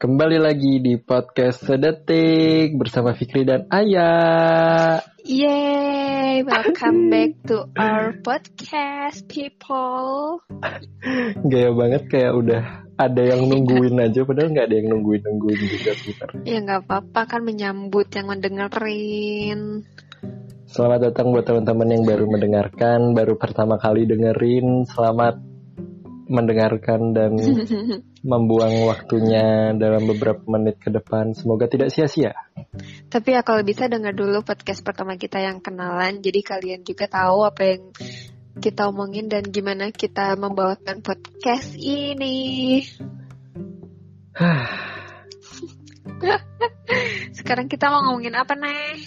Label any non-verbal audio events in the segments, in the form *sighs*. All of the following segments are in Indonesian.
Kembali lagi di podcast Sedetik bersama Fikri dan Ayah. Yay, welcome back to our podcast, people. Gaya banget kayak udah ada yang nungguin *laughs* aja, padahal nggak ada yang nungguin nungguin juga sebentar. Ya nggak apa-apa kan menyambut yang mendengerin. Selamat datang buat teman-teman yang baru mendengarkan, baru pertama kali dengerin. Selamat mendengarkan dan *laughs* membuang waktunya dalam beberapa menit ke depan. Semoga tidak sia-sia. Tapi ya kalau bisa dengar dulu podcast pertama kita yang kenalan, jadi kalian juga tahu apa yang kita omongin dan gimana kita membawakan podcast ini. *sighs* Sekarang kita mau ngomongin apa nih?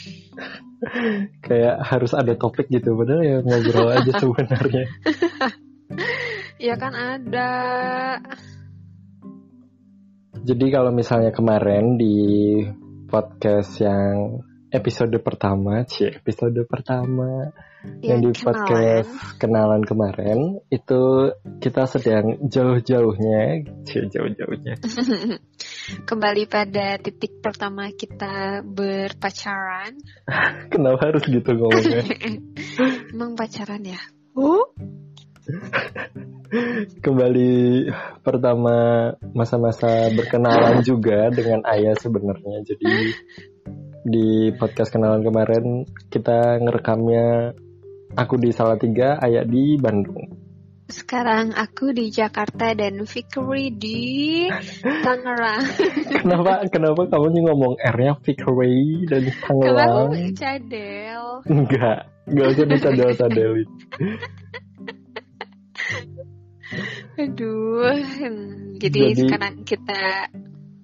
Kayak harus ada topik gitu, padahal ya ngobrol aja *laughs* sebenarnya. *laughs* Ya kan ada. Jadi kalau misalnya kemarin di podcast yang episode pertama, cie episode pertama yang, yang di kenalan. podcast kenalan kemarin itu kita sedang jauh-jauhnya, cie jauh-jauhnya. *laughs* Kembali pada titik pertama kita berpacaran. *laughs* Kenapa harus gitu ngomongnya? *laughs* Emang pacaran ya? Oh? Kembali pertama masa-masa berkenalan juga dengan ayah sebenarnya. Jadi di podcast kenalan kemarin kita ngerekamnya aku di Salatiga, ayah di Bandung. Sekarang aku di Jakarta dan Fikri di Tangerang. kenapa kenapa kamu ngomong R-nya Fikri dan Tangerang? Kalau cadel. Enggak, enggak usah dicadel-cadelin. Aduh, hmm, jadi, jadi sekarang kita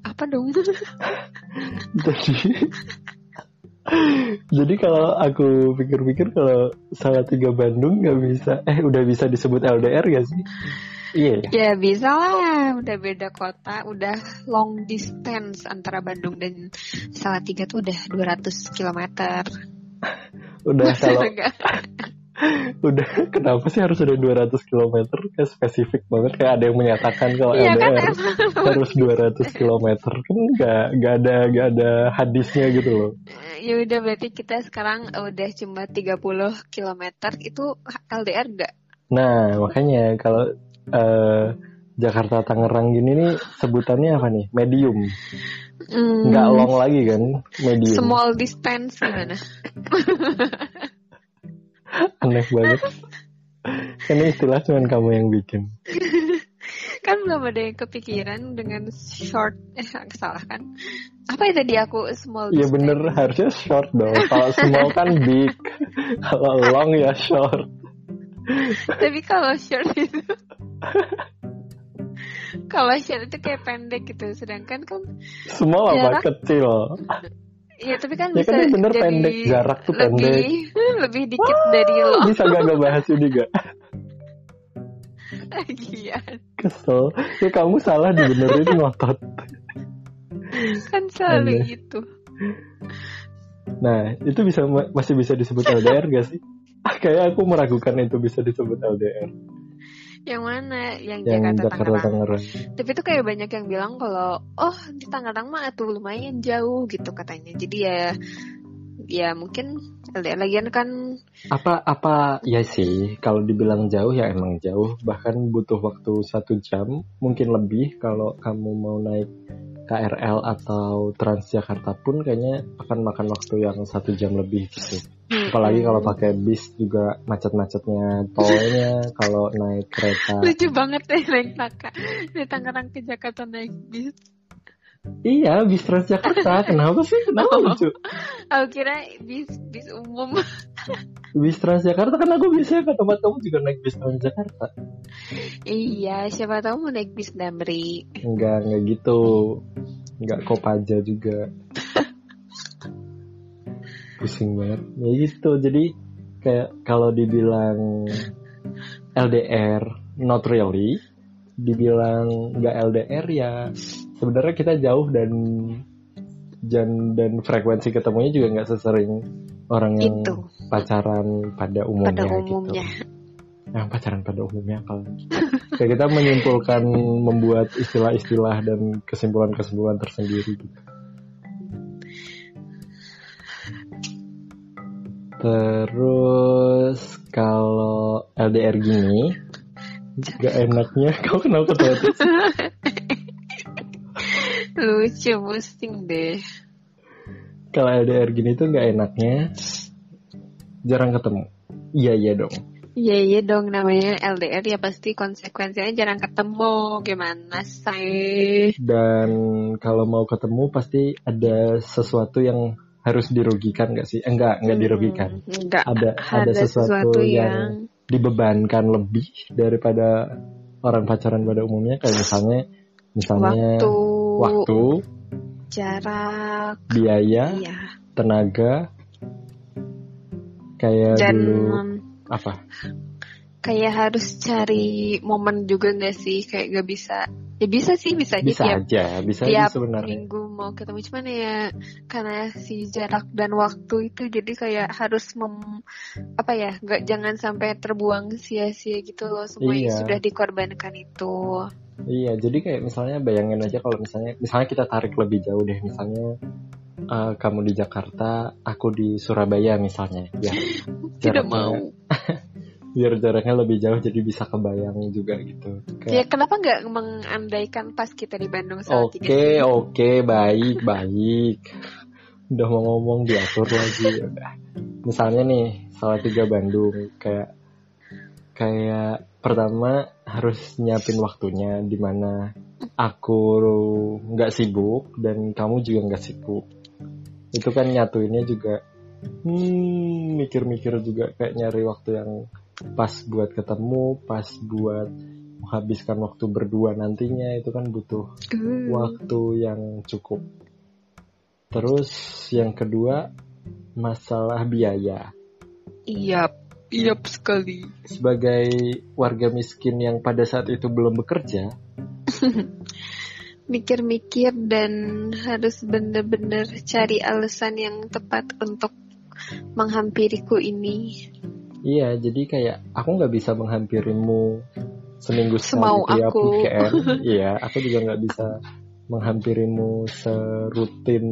apa dong? *laughs* jadi jadi kalau aku pikir-pikir kalau salah tiga Bandung nggak bisa, eh udah bisa disebut LDR gak sih? Iya. Yeah. Ya bisa lah, udah beda kota, udah long distance antara Bandung dan Salatiga tuh udah 200 km. udah *laughs* kalau *laughs* udah kenapa sih harus ada 200 km kayak spesifik banget kayak ada yang menyatakan kalau iya, LDR kan, harus 200 km kan nggak nggak ada nggak ada hadisnya gitu loh. Ya udah berarti kita sekarang udah cuma 30 km itu LDR enggak nah makanya kalau uh, Jakarta Tangerang gini nih sebutannya apa nih? Medium. Hmm. nggak long lagi kan? Medium. Small distance gimana *laughs* Aneh banget. Ini istilah cuma kamu yang bikin. *laughs* kan belum ada yang kepikiran dengan short eh salah kan? Apa itu tadi aku small Iya bener harusnya short dong. Kalau small kan big. Kalau long ya short. Tapi kalau short itu kalau short itu kayak pendek gitu. Sedangkan kan small apa? kecil Iya tapi kan ya bisa kan bener jadi pendek jarak tuh lebih, pendek. *laughs* lebih dikit Wah, dari lo. Bisa gak gak bahas ini gak *laughs* Lagian. Kesel. Ya kamu salah dibenerin *laughs* ngotot. Kan selalu Aneh. gitu. Nah itu bisa masih bisa disebut LDR gak sih? Kayak aku meragukan itu bisa disebut LDR yang mana? Yang, yang Jakarta, Jakarta Tangerang. Tangerang. Tapi itu kayak banyak yang bilang kalau oh di Tangerang mah tuh lumayan jauh gitu katanya. Jadi ya ya mungkin lagian kan apa apa ya sih kalau dibilang jauh ya emang jauh bahkan butuh waktu satu jam mungkin lebih kalau kamu mau naik KRL atau Transjakarta pun kayaknya akan makan waktu yang satu jam lebih gitu. Hmm. Apalagi kalau pakai bis juga macet-macetnya tolnya kalau naik kereta. Lucu banget deh naik taka dari Tangerang ke Jakarta naik bis. Iya, bis Transjakarta. *laughs* Kenapa sih? Kenapa oh, lucu? Aku kira bis bis umum. *laughs* bis Transjakarta kan aku biasanya ke tempat kamu juga naik bis Transjakarta. Iya, siapa tahu mau naik bis Damri. Enggak, enggak gitu. Enggak Kopaja juga. *laughs* Pusing banget. Ya gitu. Jadi kayak kalau dibilang LDR not really, dibilang nggak LDR ya sebenarnya kita jauh dan dan dan frekuensi ketemunya juga nggak sesering orang yang itu. pacaran pada umumnya, pada umumnya. gitu. yang pacaran pada umumnya kalau kayak kita menyimpulkan membuat istilah-istilah dan kesimpulan-kesimpulan tersendiri gitu. Terus kalau LDR gini gak enaknya *laughs* kau kenapa ketawa terus? *laughs* Lucu, pusing deh. Kalau LDR gini tuh gak enaknya jarang ketemu. Iya iya dong. Iya iya dong namanya LDR ya pasti konsekuensinya jarang ketemu gimana sih? Dan kalau mau ketemu pasti ada sesuatu yang harus dirugikan gak sih? Enggak, enggak dirugikan. Hmm, enggak. Ada ada sesuatu, yang, dibebankan lebih daripada orang pacaran pada umumnya. Kayak misalnya misalnya waktu, waktu, jarak, biaya, iya. tenaga. Kayak Dan dulu apa? kayak harus cari momen juga nggak sih? Kayak gak bisa ya bisa sih bisa aja Bisa tiap aja, bisa aja tiap sebenarnya. minggu mau ketemu cuman ya karena si jarak dan waktu itu jadi kayak harus mem apa ya nggak jangan sampai terbuang sia-sia gitu loh semua yang Iya. sudah dikorbankan itu Iya, jadi kayak misalnya bayangin aja kalau misalnya misalnya kita tarik lebih jauh deh, misalnya eh, kamu di Jakarta, aku di Surabaya misalnya, ya. *laughs* tidak mau *laughs* Biar jaraknya lebih jauh jadi bisa kebayang juga gitu. ya Kayak, kenapa nggak mengandaikan pas kita di Bandung tiga Oke, oke, baik, baik. Udah mau ngomong diatur lagi. ya udah. Misalnya nih, salah tiga Bandung kayak kayak pertama harus nyiapin waktunya di mana aku nggak sibuk dan kamu juga nggak sibuk. Itu kan nyatuinnya juga hmm, mikir-mikir juga kayak nyari waktu yang pas buat ketemu, pas buat menghabiskan waktu berdua nantinya itu kan butuh Hmm. waktu yang cukup. Terus yang kedua masalah biaya. iya iya sekali Sebagai warga miskin yang pada saat itu belum bekerja, *laughs* mikir-mikir dan harus benar-benar cari alasan yang tepat untuk menghampiriku ini. Iya jadi kayak aku nggak bisa menghampirimu seminggu sekali tiap aku. weekend. *laughs* Iya, aku juga nggak bisa menghampirimu serutin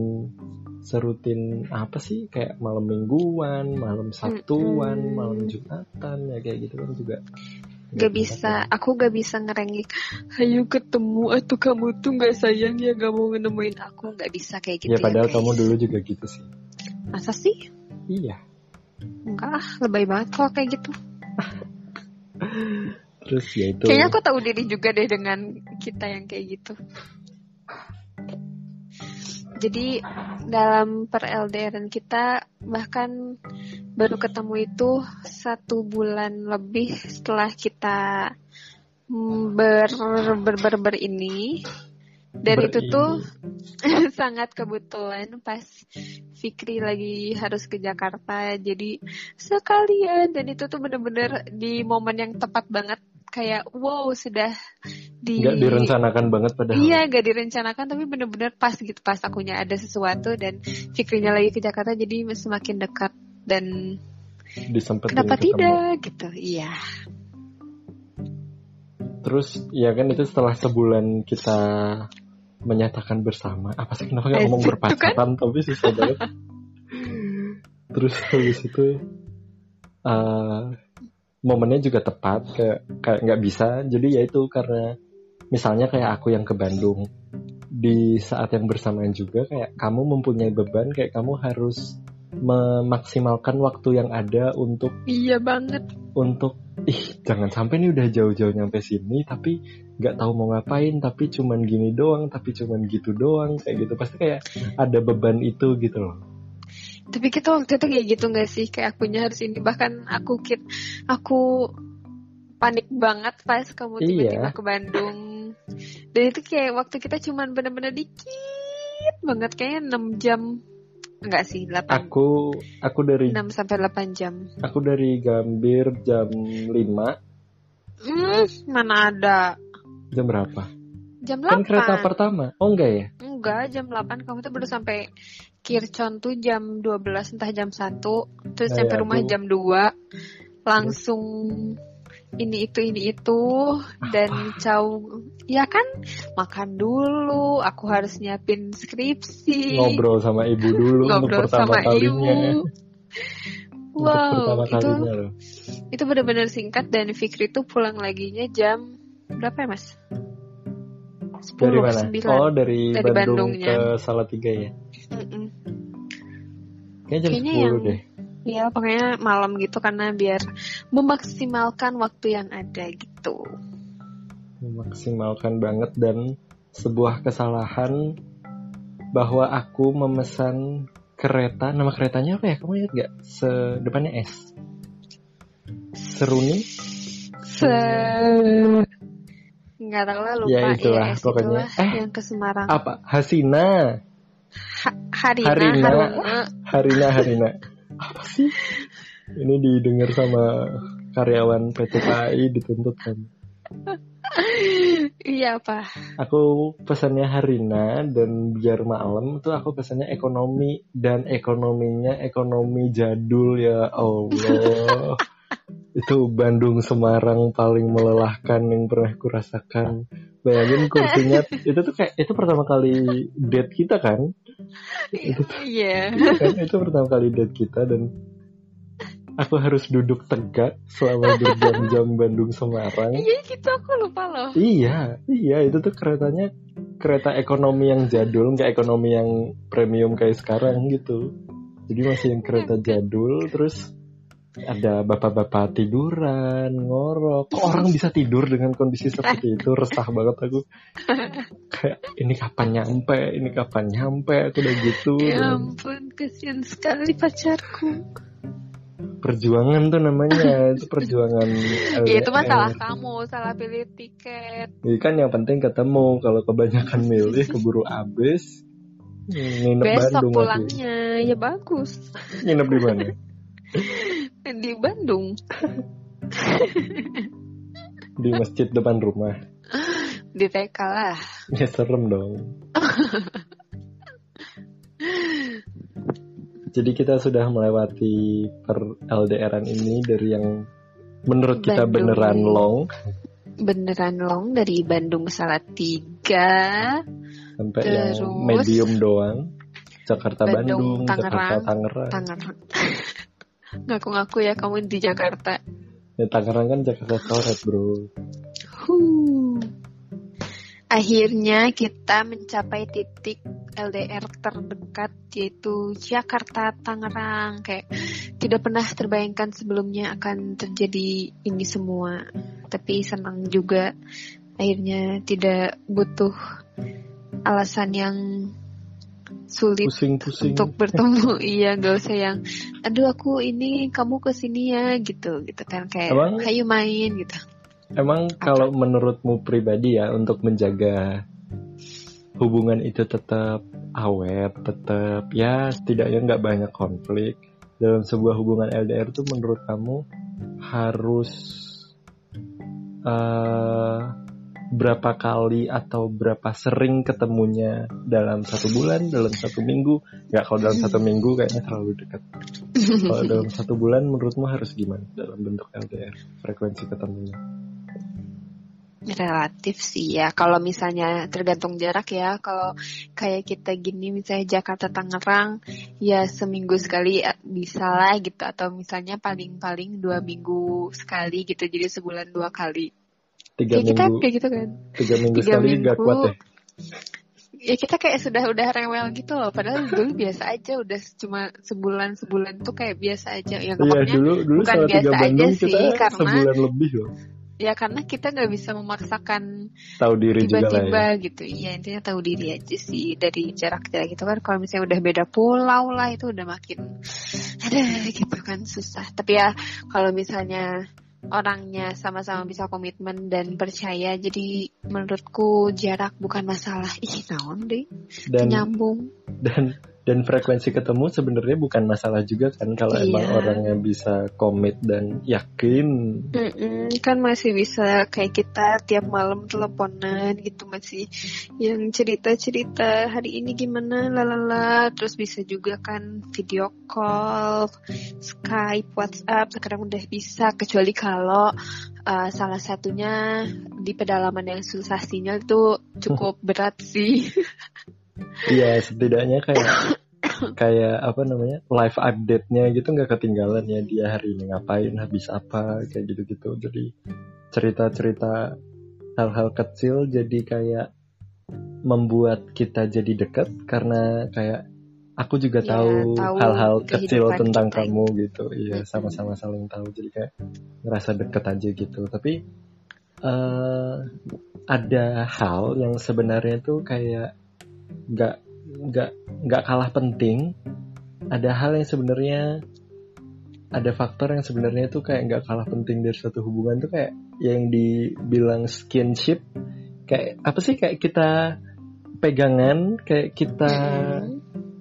serutin apa sih kayak malam mingguan, malam sabtuan, Mm-mm. malam jumatan ya kayak gitu kan juga Gak bisa, aku gak bisa ngerengek. Ayo ketemu atau kamu tuh gak sayang ya gak mau nemuin aku Gak bisa kayak gitu ya padahal guys. kamu dulu juga gitu sih. Masa sih? Iya. Enggak ah, lebay banget kalau kayak gitu. *laughs* Terus ya itu. Kayaknya aku tahu diri juga deh dengan kita yang kayak gitu. Jadi dalam per LDRan kita bahkan baru ketemu itu satu bulan lebih setelah kita ber ber ber, ber ini dan itu tuh *laughs* sangat kebetulan pas Fikri lagi harus ke Jakarta jadi sekalian dan itu tuh bener-bener di momen yang tepat banget kayak wow sudah di nggak direncanakan banget padahal. Iya, gak direncanakan tapi bener-bener pas gitu pas akunya ada sesuatu dan Fikrinya lagi ke Jakarta jadi semakin dekat dan Disempetin kenapa ketemu. tidak gitu. Iya. Terus ya kan itu setelah sebulan kita menyatakan bersama. Apa sih kenapa nggak Eh, ngomong berpacaran tapi susah banget. *laughs* Terus habis itu eh, momennya juga tepat kayak kayak nggak bisa. Jadi ya itu karena misalnya kayak aku yang ke Bandung di saat yang bersamaan juga kayak kamu mempunyai beban kayak kamu harus memaksimalkan waktu yang ada untuk Iya banget. untuk ih jangan sampai nih udah jauh-jauh nyampe sini tapi nggak tahu mau ngapain tapi cuman gini doang tapi cuman gitu doang kayak gitu pasti kayak ada beban itu gitu loh Tapi kita waktu itu kayak gitu gak sih? Kayak akunya harus ini bahkan aku kit aku panik banget pas kamu tiba-tiba Iya. ke Bandung. Dan itu kayak waktu kita cuman bener-bener dikit banget kayaknya 6 jam enggak sih 8 aku aku dari 6 sampai 8 jam. aku dari Gambir jam 5 Hmm, mana ada? Jam berapa? Jam kan 8. kereta pertama. Oh enggak ya? Enggak, jam 8 kamu tuh baru sampai Kircon tuh jam 12 entah jam 1 terus Nah, sampai ya, rumah aku- jam 2 langsung ini itu ini itu. Dan jauh. Ya kan? Makan dulu. Aku harus nyiapin skripsi. Ngobrol sama ibu dulu ngobrol untuk pertama sama kalinya. Ibu wow itu loh. itu benar-benar singkat. Dan Fikri tuh pulang laginya jam berapa ya mas? 10, dari mana 9. oh dari, Dari Bandung Bandungnya. ke Salatiga ya Mm-mm. kayaknya jam Kayaknya 10 yang- deh Ya pokoknya malam gitu karena biar memaksimalkan waktu yang ada gitu. memaksimalkan banget dan sebuah kesalahan bahwa aku memesan kereta nama keretanya apa ya kamu ingat gak sedepannya S Seruni Se nggak tahu lah lupa Ya, itulah, es pokoknya. itulah Eh. yang ke Semarang. apa Hasina Ha- Harina, Harina. Haruna. Harina Harina apa sih ini didengar sama karyawan PT KAI dituntut kan *laughs* Iya apa? aku pesannya Harina dan biar malam tuh aku pesannya ekonomi dan ekonominya ekonomi jadul ya Allah *laughs* itu Bandung Semarang paling melelahkan yang pernah kurasakan bayangin kursinya itu tuh kayak itu pertama kali date kita kan Iya. kan itu pertama kali date kita dan aku harus duduk tegak selama berjam-jam Bandung Semarang Iya gitu aku lupa loh. Iya, iya itu tuh keretanya kereta ekonomi yang jadul, nggak ekonomi yang premium kayak sekarang gitu. Jadi masih yang kereta jadul, terus ada bapak-bapak tiduran, ngorok. Kok orang bisa tidur dengan kondisi seperti itu? Resah banget aku. Kayak ini kapan nyampe, ini kapan nyampe, aku udah gitu. Ya ampun, kasihan sekali pacarku. Perjuangan tuh namanya, itu perjuangan. *laughs* Ya itu mah LDR. salah kamu, salah pilih tiket. Ini kan yang penting ketemu. Kalau kebanyakan milih keburu habis. Nginep Besok Bandung lagi. pulangnya, ya bagus. Nginep di mana? *laughs* Di Bandung, *laughs* Di masjid depan rumah. di TK lah. Ya serem dong. *laughs* Jadi kita sudah melewati per LDRan ini dari yang menurut kita Bandung. beneran long Beneran long dari Bandung Salatiga, sampai Terus? yang medium doang. Jakarta Bandung, Bandung, Jakarta Tangerang. Tangerang. *laughs* Ngaku-ngaku ya kamu di Jakarta. Ya Tangerang kan Jakarta coret bro. Huh. Akhirnya kita mencapai titik LDR terdekat yaitu Jakarta Tangerang. Kayak tidak pernah terbayangkan sebelumnya akan terjadi ini semua. Tapi senang juga akhirnya tidak butuh alasan yang sulit Pusing-pusing. untuk bertemu. *laughs* iya, gak usah yang aduh aku ini kamu ke sini ya gitu gitu kan kayak Emang- ayo main gitu. Emang kalau menurutmu pribadi ya untuk menjaga hubungan itu tetap awet, tetap ya setidaknya nggak banyak konflik dalam sebuah hubungan LDR tuh menurut kamu harus eh, berapa kali atau berapa sering ketemunya dalam satu bulan, dalam satu minggu? Ya kalau dalam satu minggu kayaknya terlalu dekat. Kalau dalam satu bulan menurutmu harus gimana dalam bentuk LDR frekuensi ketemunya? Relatif sih ya. Kalau misalnya tergantung jarak ya. Kalau kayak kita gini misalnya Jakarta Tangerang ya seminggu sekali bisa lah gitu. Atau misalnya paling-paling dua minggu sekali gitu. Jadi sebulan dua kali. Tiga kita minggu, kayak gitu kan. tiga minggu tiga sekali minggu. kuat ya? Ya kita kayak sudah udah rewel gitu loh. Padahal dulu biasa aja. Udah cuma sebulan sebulan tuh kayak biasa aja. Ya Iya pokoknya dulu dulu bukan biasa aja sih, kita karena- sebulan lebih loh. ya karena kita nggak bisa memaksakan Tahu diri lah tiba-tiba ya. gitu iya intinya tahu diri aja sih dari jarak-jarak gitu kan kalau misalnya udah beda pulau lah itu udah makin ada gitu kan susah tapi ya kalau misalnya orangnya sama-sama bisa komitmen dan percaya. Jadi menurutku jarak bukan masalah. Ih naon deh? Dan nyambung. dan dan frekuensi ketemu sebenarnya bukan masalah juga kan kalau Iya. emang orangnya bisa komit dan yakin. Mm-mm, kan masih bisa kayak kita tiap malam teleponan gitu masih yang cerita-cerita hari ini gimana lalala terus bisa juga kan video call Skype WhatsApp sekarang udah bisa kecuali kalau uh, salah satunya di pedalaman yang susah sinyal itu cukup *laughs* berat sih. *laughs* Iya, setidaknya kayak *coughs* kayak apa namanya live update-nya gitu nggak ketinggalan ya dia hari ini ngapain habis apa kayak gitu-gitu. Jadi cerita-cerita hal-hal kecil jadi kayak membuat kita jadi dekat karena kayak aku juga ya, tahu hal-hal kecil tentang kita. kamu gitu. Iya sama-sama saling tahu. Jadi kayak ngerasa deket aja gitu. Tapi uh, ada hal yang sebenarnya tuh kayak nggak nggak nggak kalah penting ada hal yang sebenarnya ada faktor yang sebenarnya tuh kayak nggak kalah penting dari suatu hubungan tuh kayak yang dibilang skinship kayak apa sih kayak kita pegangan kayak kita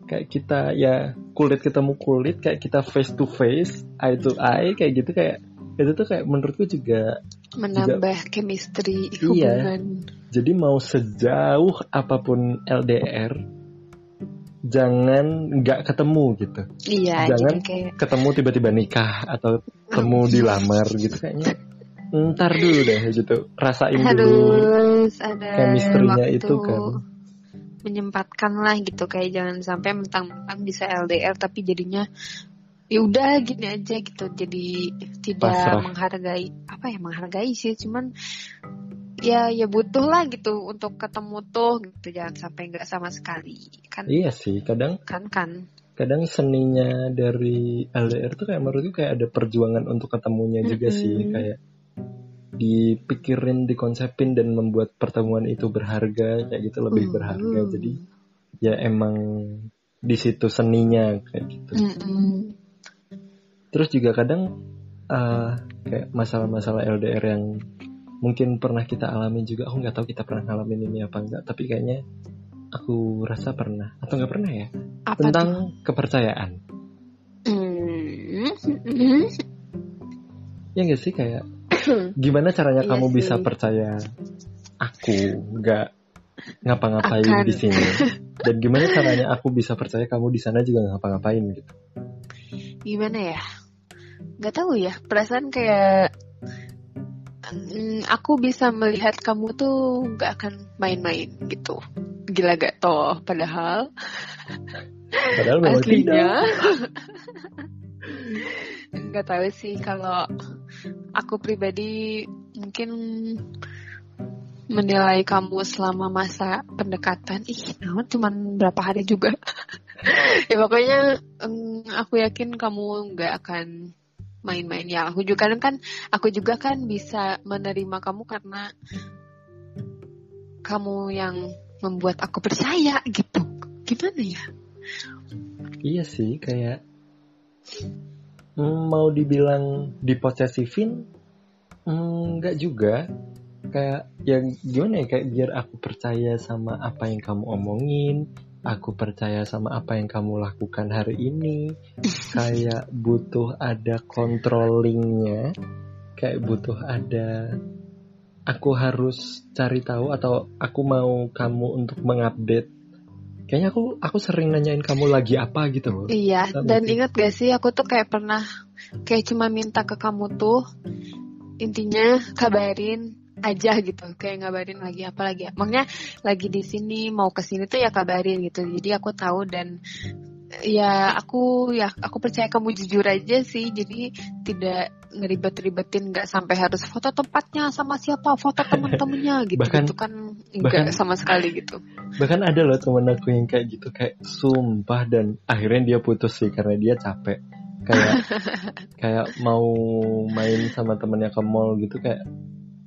kayak kita ya kulit ketemu kulit kayak kita face to face eye to eye kayak gitu kayak itu tuh kayak menurutku juga menambah chemistry iya. hubungan. Iya. Jadi mau sejauh apa pun LDR jangan nggak ketemu gitu. Iya. Jangan kayak... ketemu tiba-tiba nikah atau ketemu oh, dilamar gitu kayaknya. Ntar dulu deh gitu. Rasain Harus dulu ada chemistry-nya itu kan. Menyempatkan lah gitu kayak jangan sampai mentang-mentang bisa LDR tapi jadinya ya udah gini aja gitu. Jadi tidak Pasrah. menghargai apa ya menghargai sih cuman ya ya butuh lah gitu untuk ketemu tuh gitu. Jangan sampai nggak sama sekali. Kan iya sih kadang kan kan. kadang seninya dari LDR tuh kayak menurutku kayak ada perjuangan untuk ketemunya juga mm -hmm. sih kayak dipikirin dikonsepin dan membuat pertemuan itu berharga. Kayak gitu lebih mm -hmm. berharga. Jadi ya emang di situ seninya kayak gitu. Mm -hmm terus juga kadang uh, kayak masalah-masalah LDR yang mungkin pernah kita alami juga. Aku nggak tahu kita pernah ngalamin ini apa enggak tapi kayaknya aku rasa pernah. Atau nggak pernah ya? Apa tentang tuh? kepercayaan. Mm-hmm. ya nggak sih kayak gimana caranya iya kamu sih. bisa percaya aku nggak ngapa-ngapain di sini? Dan gimana caranya aku bisa percaya kamu di sana juga ngapa-ngapain gitu? Gimana ya nggak tahu ya perasaan kayak mm, aku bisa melihat kamu tuh nggak akan main-main gitu. Gila gak toh padahal. Padahal aslinya. *laughs* nggak tahu sih kalau aku pribadi mungkin menilai kamu selama masa pendekatan. Ih namun cuman berapa hari juga. *laughs* Ya pokoknya um, aku yakin kamu nggak akan main-main. Ya aku juga kan, aku juga kan bisa menerima kamu karena kamu yang membuat aku percaya gitu. Gimana ya? Iya sih kayak mau dibilang diposesifin enggak juga. Kayak yang gimana ya kayak biar aku percaya sama apa yang kamu omongin aku percaya sama apa yang kamu lakukan hari ini. Kayak butuh ada controllingnya. Kayak butuh ada aku harus cari tahu atau aku mau kamu untuk mengupdate. Kayaknya aku aku sering nanyain kamu lagi apa gitu loh. Iya Sama dan ingat gak sih aku tuh kayak pernah kayak cuma minta ke kamu tuh intinya kabarin aja gitu kayak ngabarin lagi apa lagi. Ya makanya lagi di sini mau ke sini tuh ya kabarin gitu. Jadi aku tahu dan ya aku ya aku percaya kamu jujur aja sih. Jadi tidak ngeribet-ribetin nggak sampai harus foto tempatnya sama siapa foto temen-temennya *laughs* gitu. Bahkan, gitu kan enggak sama sekali gitu. Bahkan ada loh temen aku yang kayak gitu kayak sumpah dan akhirnya dia putus sih karena dia capek. Kayak *laughs* kayak mau main sama temennya ke mall gitu kayak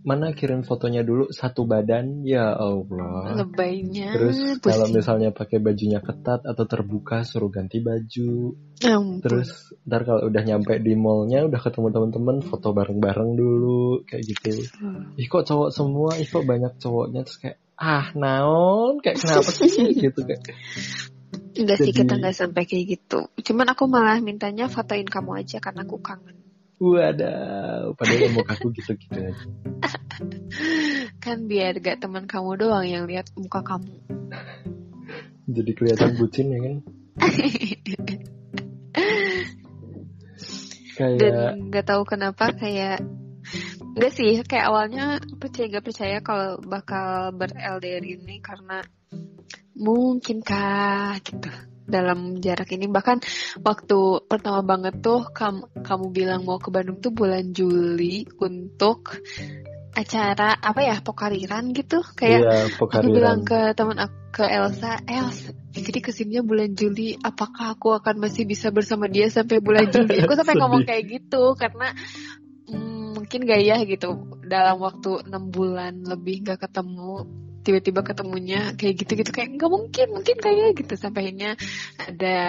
mana kirim fotonya dulu? Satu badan? Ya Allah. Lebaynya terus kalau misalnya pakai bajunya ketat atau terbuka suruh ganti baju. Ampun. terus ntar kalau udah nyampe di mallnya udah ketemu teman-teman foto bareng-bareng dulu kayak gitu. Hmm. ih kok cowok semua? Ih kok banyak cowoknya? Terus kayak ah naon? Kayak kenapa sih? *laughs* Gitu kayak. Enggak sih kita nggak sampai kayak gitu. Cuman aku malah mintanya fotoin kamu aja karena aku kangen. Waduh, padahal mukaku gitu-gitu aja. *laughs* kan biar gak teman kamu doang yang lihat muka kamu. Jadi kelihatan bucin ya kan? *laughs* kayak... Dan gak tahu kenapa kayak Enggak sih, kayak awalnya percaya gak percaya kalau bakal ber-LDR ini karena mungkinkah gitu dalam jarak ini. Bahkan waktu pertama banget tuh kamu kamu bilang mau ke Bandung tuh bulan Juli untuk acara apa ya pokariran gitu. Kayak Iya, aku bilang ke teman aku ke Elsa Els jadi ke sininya bulan Juli apakah aku akan masih bisa bersama dia sampai bulan Juli? Aku sampai *laughs* ngomong kayak gitu karena mungkin gak ya gitu dalam waktu enam bulan lebih gak ketemu tiba-tiba ketemunya kayak gitu-gitu kayak nggak mungkin mungkin kayak gitu sampai akhirnya ada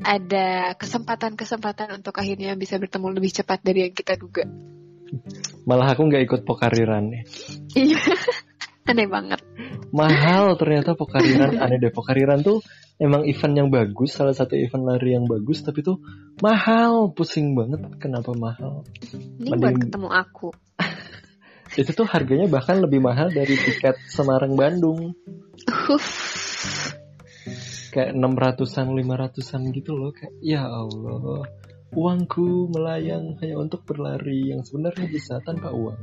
ada kesempatan-kesempatan untuk akhirnya bisa bertemu lebih cepat dari yang kita duga Malah aku nggak ikut pokariran nih. iya *laughs* aneh banget Mahal ternyata pokariran. Aneh deh pokariran tuh emang event yang bagus, salah satu event lari yang bagus, tapi tuh mahal, pusing banget. Kenapa mahal? ini buat Mending- ketemu aku *laughs* Itu tuh harganya bahkan lebih mahal dari tiket Semarang Bandung. Kayak 600-an, 500-an gitu loh. Kayak ya Allah. Uangku melayang hanya untuk berlari yang sebenarnya bisa tanpa uang.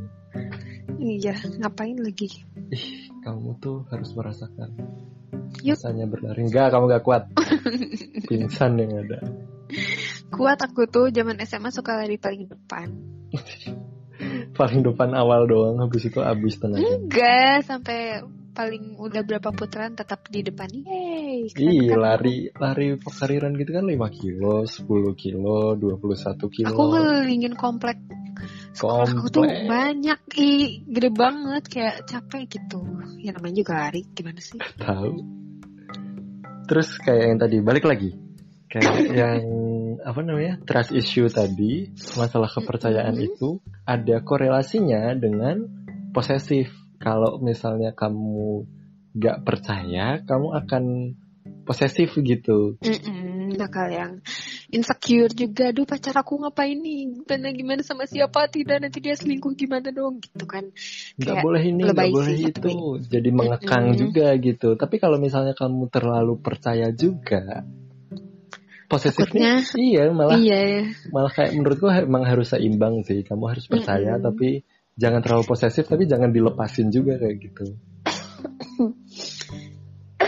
iya ngapain lagi Ih, kamu tuh harus merasakan Yuk. rasanya berlari. Enggak, kamu gak kuat. *laughs* Pingsan yang ada. kuat aku tuh zaman SMA suka lari paling depan *laughs* Paling depan awal doang, habis itu habis tenaga. enggak sampai paling udah berapa putaran tetap di depan yeay Iya, lari lari pokariran gitu kan 5 kilo, 10 kilo, 21 kilo. aku ngelilingin komplek sekolah aku tuh banyak ih gede banget kayak capek gitu ya namanya juga lari gimana sih *laughs* tahu. Terus kayak yang tadi balik lagi. Kayak *laughs* yang apa namanya? trust issue tadi, masalah kepercayaan Mhm. itu ada korelasinya dengan posesif. Kalau misalnya kamu gak percaya, kamu akan posesif gitu. Mm-mm, bakal yang insecure juga. Aduh pacar aku ngapain nih? Dan gimana sama siapa? Tidak nanti dia selingkuh gimana dong? Gitu kan. Nggak Kayak boleh ini nggak boleh sih, itu. Tapi- jadi mengekang Mm-mm. juga gitu. Tapi kalau misalnya kamu terlalu percaya juga posesifnya iya malah iya. malah kayak menurutku emang harus seimbang sih. Kamu harus percaya Mm-mm. tapi jangan terlalu posesif tapi jangan dilepasin juga kayak gitu *laughs*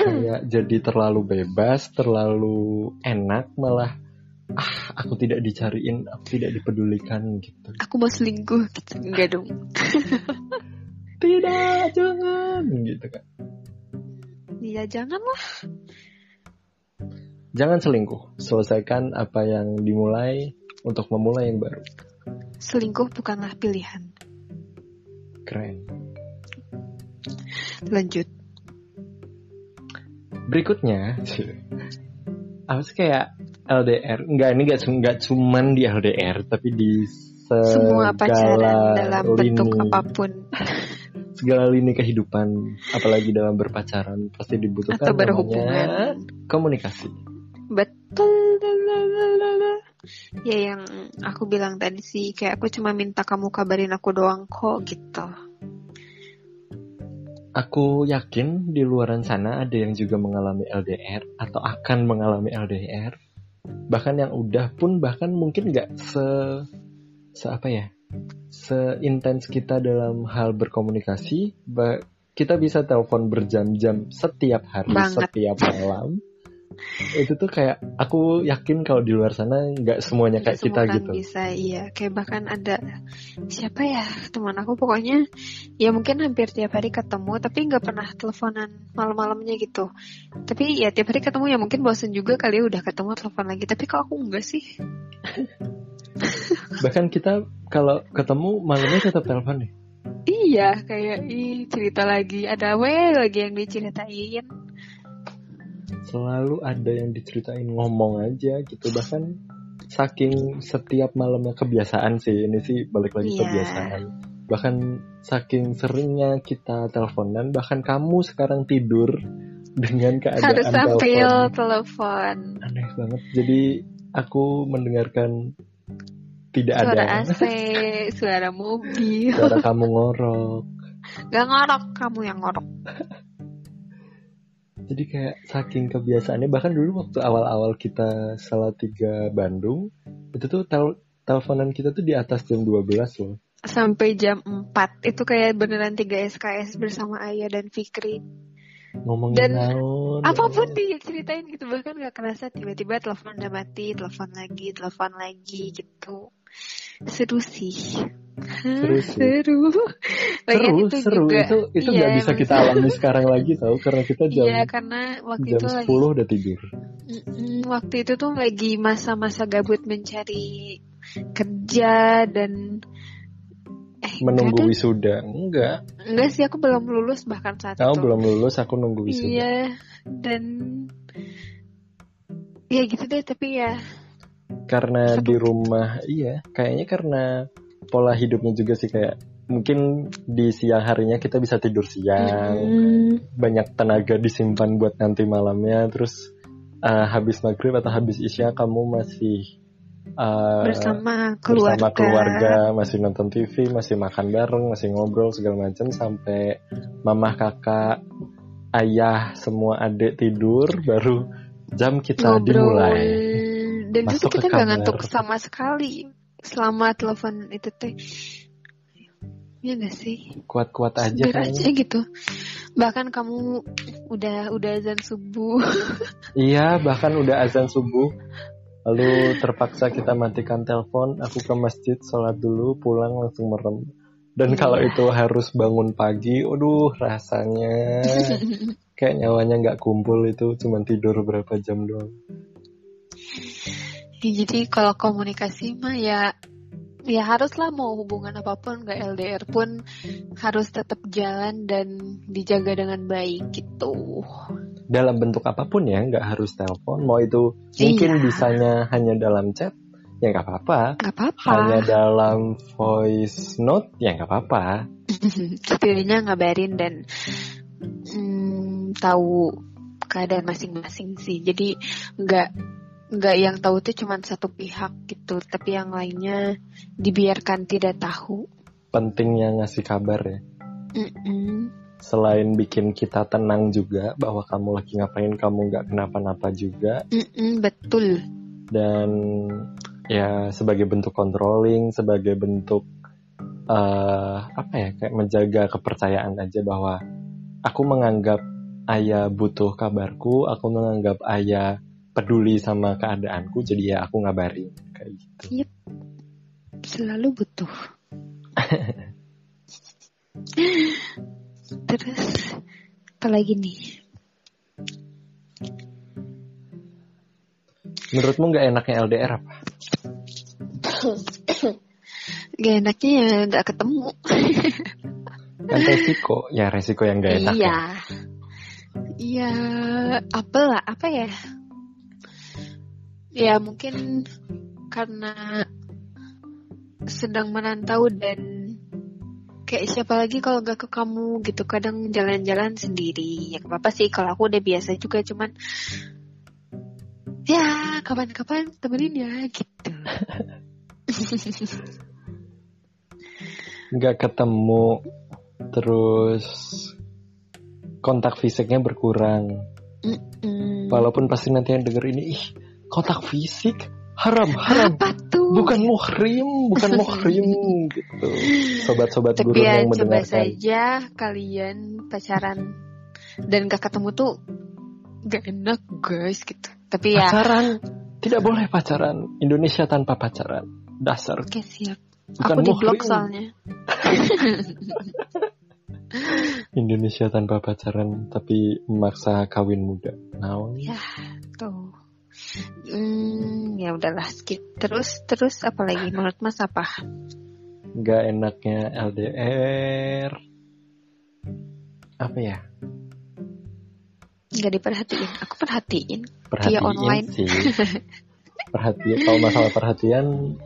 kayak jadi terlalu bebas terlalu enak malah. Ah aku tidak dicariin aku tidak dipedulikan gitu. Aku mau selingkuh gitu. Enggak dong. *laughs* Tidak jangan gitu kan. Iya janganlah. Jangan selingkuh. Selesaikan apa yang dimulai untuk memulai yang baru. selingkuh bukanlah pilihan. Keren. lanjut Berikutnya, apa sih kayak LDR? Enggak, ini enggak, enggak cuman di LDR, tapi di semua pacaran segala dalam bentuk lini, apa pun. *laughs* Segala lini kehidupan, apalagi dalam berpacaran pasti dibutuhkan atau namanya berhubungan. komunikasi. betul. Ya yang aku bilang tadi sih kayak aku cuma minta kamu kabarin aku doang kok gitu Aku yakin di luaran sana ada yang juga mengalami LDR atau akan mengalami LDR. Bahkan yang udah pun bahkan mungkin nggak se se apa ya seintens kita dalam hal berkomunikasi. Kita bisa telepon berjam-jam setiap hari, Banget. setiap malam. Itu tuh kayak aku yakin kalau di luar sana nggak semuanya kayak Semua kita kan gitu. bisa iya. Kayak bahkan ada siapa ya teman aku pokoknya ya mungkin hampir tiap hari ketemu tapi nggak pernah teleponan malam-malamnya gitu. Tapi ya tiap hari ketemu ya mungkin bosen juga kali ya udah ketemu telepon lagi. Tapi kok aku enggak sih? *laughs* Bahkan kita kalau ketemu malamnya tetap telepon nih. iya kayak ih cerita lagi. Ada we lagi yang diceritain selalu ada yang diceritain ngomong aja gitu. Bahkan saking setiap malamnya kebiasaan sih ini sih balik lagi Iya. kebiasaan. Bahkan saking seringnya kita teleponan bahkan kamu sekarang tidur dengan keadaan harus sambil telepon telepon. Aneh banget. Jadi aku mendengarkan tidak suara ada. AC *laughs* suara mobil. Suara kamu ngorok. Gak ngorok kamu yang ngorok *laughs* jadi kayak saking kebiasaannya bahkan dulu waktu awal-awal kita salah tiga Bandung itu tuh tel teleponan kita tuh di atas jam 12 loh. Sampai jam 4 itu kayak beneran 3 SKS bersama Ayah dan Fikri. Ngomongin Dan naon. apa pun dia ceritain gitu bahkan gak kerasa tiba-tiba telepon udah mati telepon lagi telepon lagi gitu seru sih. Seru *laughs* sih. seru. Seru itu seru. juga, itu itu iya, nggak bisa emang kita alami sekarang lagi tau. Karena kita jam iya karena waktu jam itu 10 lagi udah tidur. Waktu itu tuh lagi masa-masa gabut mencari kerja dan eh menunggu wisuda. Enggak enggak sih aku belum lulus bahkan saat kamu itu. belum lulus aku nunggu wisuda. Iya dan ya gitu deh tapi ya karena di rumah iya kayaknya karena pola hidupnya juga sih kayak mungkin di siang harinya kita bisa tidur siang mm, banyak tenaga disimpan buat nanti malamnya terus uh, habis maghrib atau habis isya kamu masih uh, bersama keluarga, bersama keluarga. masih nonton TV masih makan bareng masih ngobrol segala macam sampai mama kakak ayah semua adik tidur baru jam kita ngobrol. dimulai dan itu Masuk ke kita nggak ngantuk sama sekali selama telepon itu teh ya nggak sih kuat-kuat aja kayaknya aja gitu bahkan kamu udah udah azan subuh *laughs* Iya, bahkan udah azan subuh. Lalu terpaksa kita matikan telepon, aku ke masjid, sholat dulu, pulang langsung merem. Dan Iya. kalau itu harus bangun pagi, aduh rasanya *laughs* kayak nyawanya nggak kumpul itu, cuma tidur berapa jam doang. Jadi kalau komunikasi mah ya ya haruslah mau hubungan apa pun nggak LDR pun harus tetap jalan dan dijaga dengan baik gitu. Dalam bentuk apa pun ya, nggak harus telepon. Mau itu mungkin Iya. bisanya hanya dalam chat, ya nggak apa-apa. Nggak apa-apa. Hanya dalam voice note, ya nggak apa-apa. *laughs* Setidaknya ngabarin dan mm, tahu keadaan masing-masing sih. Jadi nggak nggak yang tahu tuh cuma satu pihak gitu, tapi yang lainnya dibiarkan tidak tahu. Pentingnya ngasih kabar ya. Mm-mm. selain bikin kita tenang juga bahwa kamu lagi ngapain kamu nggak kenapa-napa juga Mm-mm, betul. dan ya sebagai bentuk controlling sebagai bentuk eh apa ya kayak menjaga kepercayaan aja bahwa aku menganggap ayah butuh kabarku aku menganggap ayah peduli sama keadaanku jadi ya aku ngabarin kayak gitu Selalu butuh. *laughs* Terus apa lagi nih? menurutmu nggak enaknya LDR apa *coughs* Gak enaknya ya nggak ketemu. *laughs* kan resiko ya resiko yang nggak enak ya. iya. Iya, apa lah, apa ya? Ya mungkin karena sedang menantau dan kayak siapa lagi kalau gak ke kamu gitu. Kadang jalan-jalan sendiri. Ya gak apa-apa sih. Kalau aku udah biasa juga cuman ya kapan-kapan temenin ya gitu. *laughs* Nggak ketemu terus kontak fisiknya berkurang. Mm-mm. walaupun pasti nanti yang denger ini ih kontak fisik? Haram haram. Apa tuh? Bukan muhrim bukan *laughs* muhrim gitu. Sobat-sobat tapi guru ya yang coba mendengarkan. saja kalian pacaran dan gak ketemu tuh gak enak guys gitu. Tapi ya pacaran? Tidak boleh pacaran. Indonesia tanpa pacaran. Dasar. Oke siap. Bukan aku di blok muhrim. soalnya. *laughs* Indonesia tanpa pacaran tapi memaksa kawin muda. Naon? Ya. tuh hmm, ya udahlah skip terus terus apa lagi menurut mas apa? Nggak enaknya LDR apa ya? Nggak diperhatiin aku perhatiin. Perhatiin online. sih. *laughs* Perhatian kalau masalah perhatian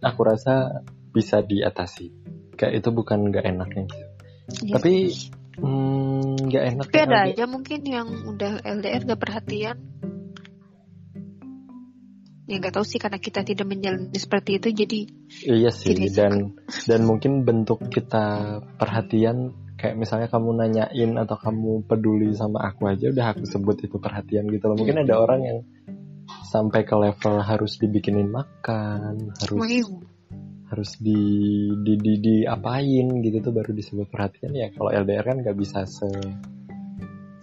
aku rasa bisa diatasi. Kayak itu bukan nggak enaknya gitu. Ya tapi hmm, nggak enak tapi ada aja mungkin yang udah LDR gak perhatian ya nggak tahu sih karena kita tidak menjalani seperti itu jadi iya sih Tidak dan *laughs* dan mungkin bentuk kita perhatian kayak misalnya kamu nanyain atau kamu peduli sama aku aja udah aku sebut itu perhatian gitu loh. Mungkin ada orang yang sampai ke level harus dibikinin makan harus Wow. harus di di di, di apain gitu tuh baru disebut perhatian. Ya kalau LDR kan nggak bisa se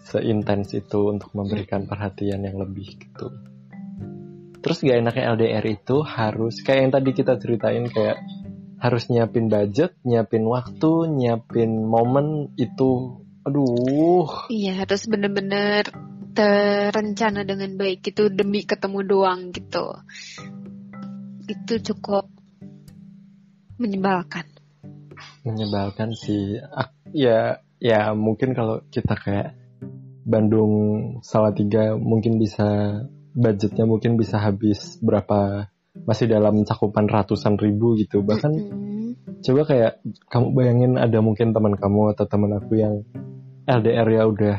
seintens itu untuk memberikan perhatian yang lebih gitu terus gak enaknya LDR itu harus kayak yang tadi kita ceritain kayak harus nyiapin budget nyiapin waktu nyiapin momen itu aduh. Iya harus bener-bener terencana dengan baik itu demi ketemu doang gitu. Itu cukup menyebalkan. Menyebalkan sih. Ya ya mungkin kalau kita kayak Bandung Salatiga mungkin bisa budgetnya mungkin bisa habis berapa masih dalam cakupan ratusan ribu gitu bahkan mm-hmm. coba kayak kamu bayangin ada mungkin teman kamu atau teman aku yang LDR ya udah